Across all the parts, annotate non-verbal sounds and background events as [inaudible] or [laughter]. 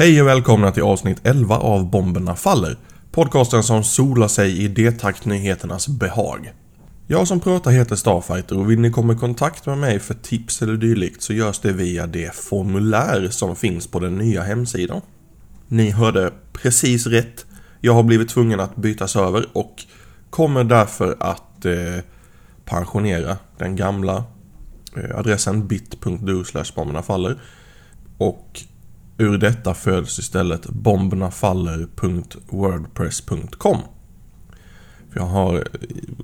Hej och välkomna till avsnitt 11 av Bomberna Faller. Podcasten som solar sig i D-taktnyheternas behag. Jag som pratar heter Starfighter och vill ni komma i kontakt med mig för tips eller dylikt så görs det via det formulär som finns på den nya hemsidan. Ni hörde precis rätt. Jag har blivit tvungen att bytas över och kommer därför att eh, pensionera den gamla eh, adressen bit.do bomberna och ur detta föds istället bombnafaller.wordpress.com För jag har,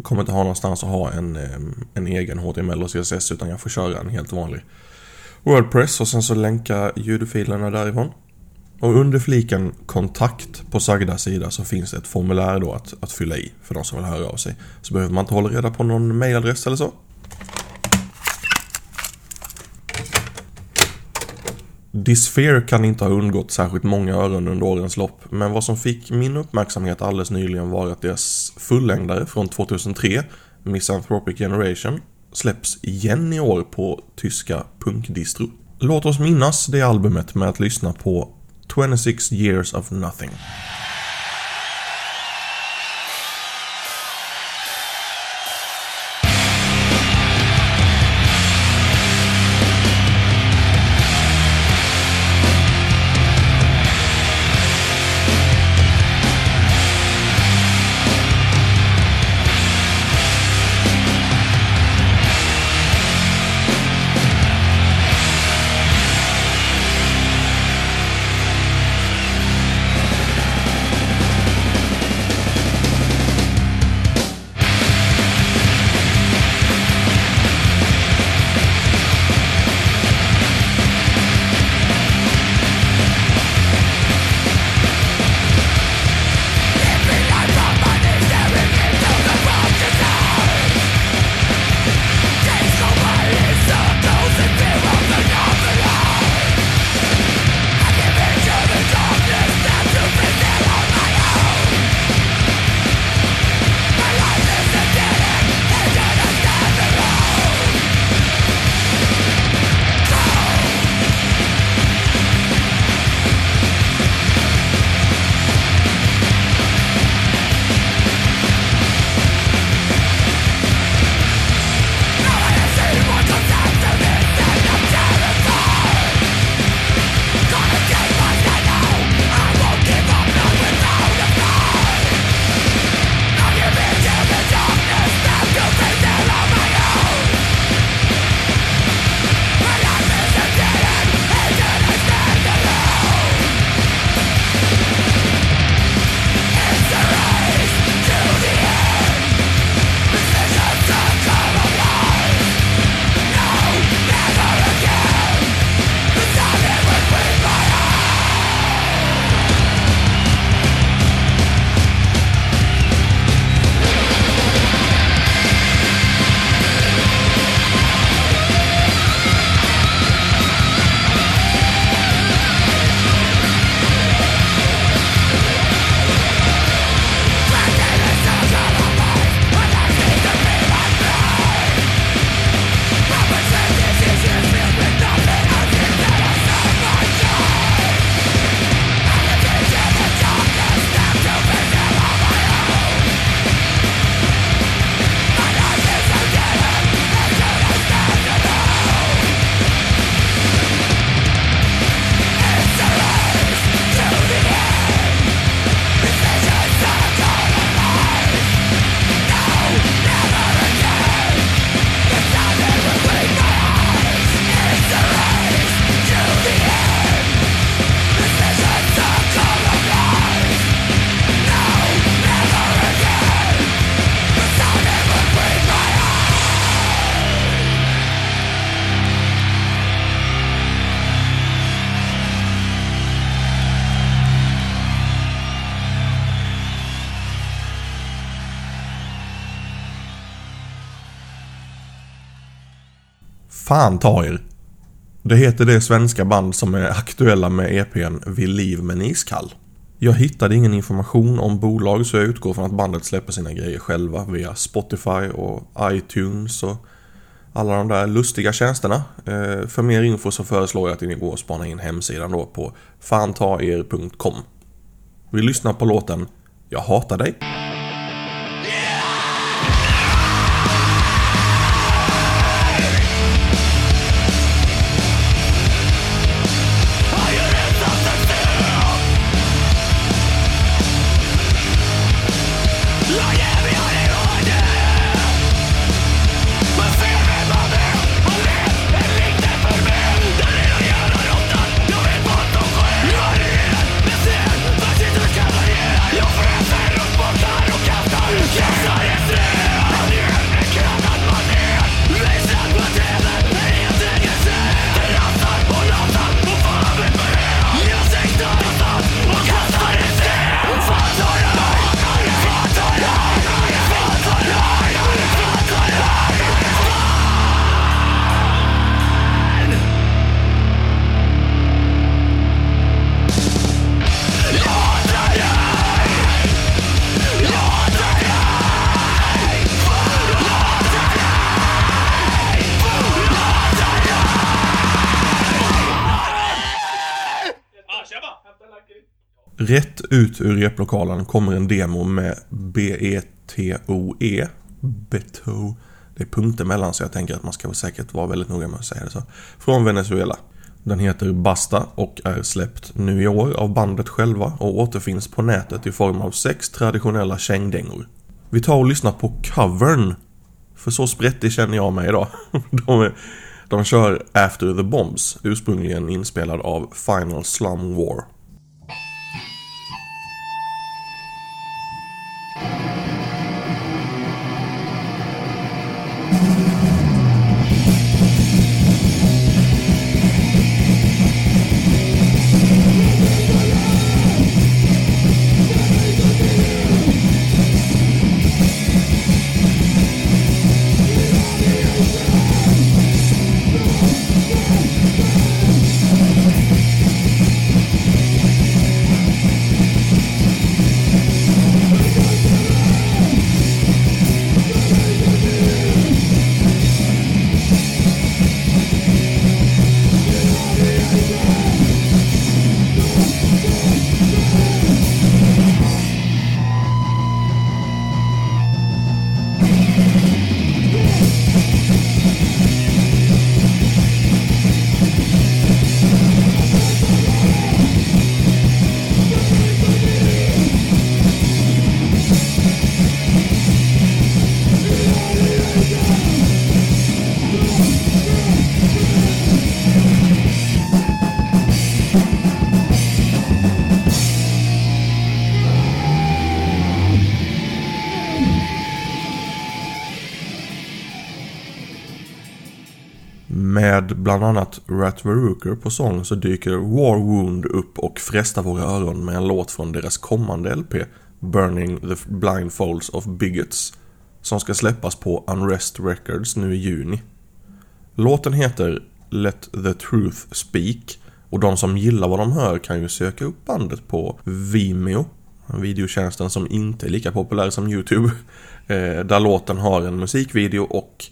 kommer inte ha någonstans att ha en, eh, en egen HTML och CSS utan jag får köra en helt vanlig Wordpress och sen så länka ljudfilerna därifrån. Och under fliken kontakt på sagda sida så finns det ett formulär då att, att fylla i för de som vill höra av sig. Så behöver man inte hålla reda på någon mailadress eller så. Disfear kan inte ha undgått särskilt många öron under årens lopp, men vad som fick min uppmärksamhet alldeles nyligen var att deras fullängdare från 2003, Misanthropic Generation, släpps igen i år på tyska punkdistro. Låt oss minnas det albumet med att lyssna på 26 years of nothing. Fan ta er. Det heter det svenska band som är aktuella med EPn Vid liv men iskall. Jag hittade ingen information om bolag så jag utgår från att bandet släpper sina grejer själva via Spotify och iTunes och alla de där lustiga tjänsterna. Eh, för mer info så föreslår jag att ni går och spanar in hemsidan då på fantaer.com. Vi lyssnar på låten Jag hatar dig. Rätt ut ur replokalen kommer en demo med B-E-T-O-E. Beto. Det är punkter mellan så jag tänker att man ska säkert vara väldigt noga med att säga det så. Från Venezuela. Den heter Basta och är släppt nu i år av bandet själva och återfinns på nätet i form av sex traditionella kängdängor. Vi tar och lyssnar på covern. För så sprättig känner jag mig idag. [laughs] De, är, de kör After the Bombs, ursprungligen inspelad av Final Slum War. Bland annat Rat Verruker på sång så dyker War Wound upp och frestar våra öron med en låt från deras kommande LP Burning the Blindfolds of Bigots som ska släppas på Unrest Records nu i juni. Låten heter Let the Truth Speak och de som gillar vad de hör kan ju söka upp bandet på Vimeo, videotjänsten som inte är lika populär som YouTube, [laughs] eh, där låten har en musikvideo och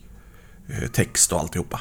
eh, text och alltihopa.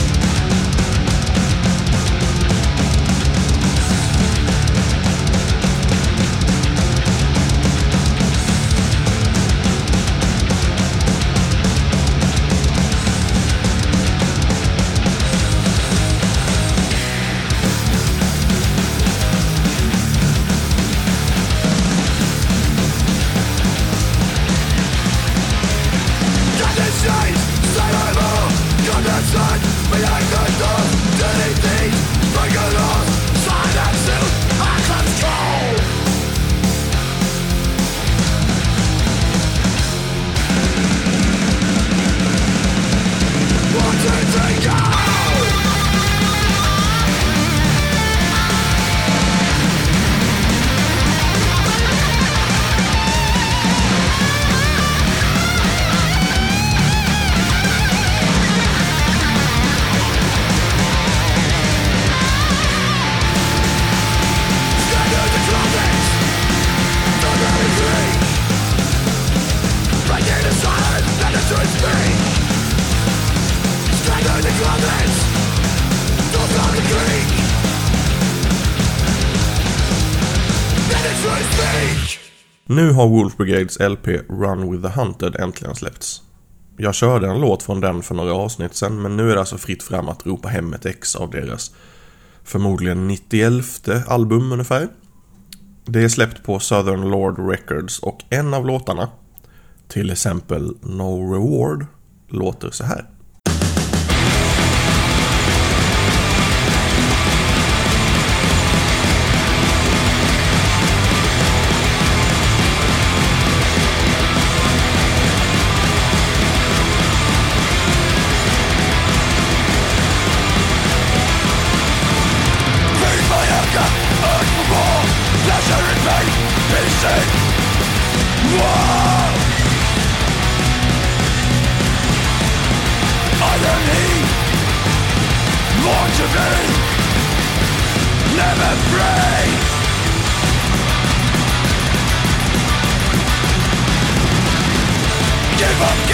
Nu har Wolf Brigades LP Run with the Hunted äntligen släppts. Jag körde en låt från den för några avsnitt sen men nu är det alltså fritt fram att ropa hem ett ex av deras förmodligen 91 album ungefär. Det är släppt på Southern Lord Records och en av låtarna, till exempel No Reward, låter så här.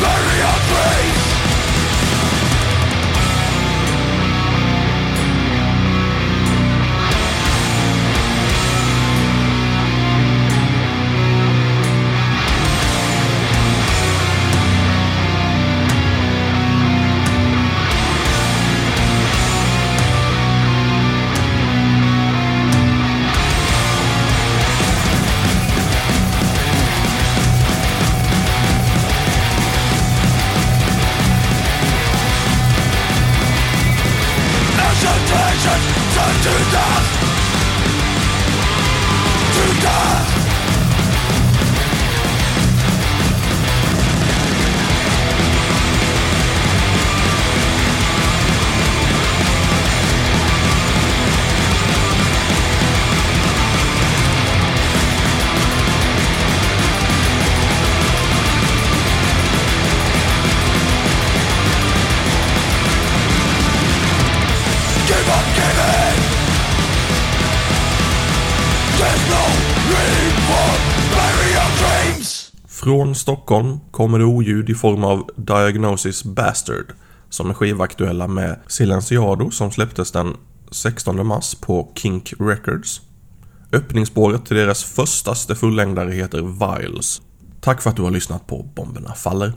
Bury up Från Stockholm kommer det oljud i form av Diagnosis Bastard som är skivaktuella med Silenciado som släpptes den 16 mars på Kink Records. Öppningsspåret till deras förstaste fullängdare heter Viles. Tack för att du har lyssnat på Bomberna Faller.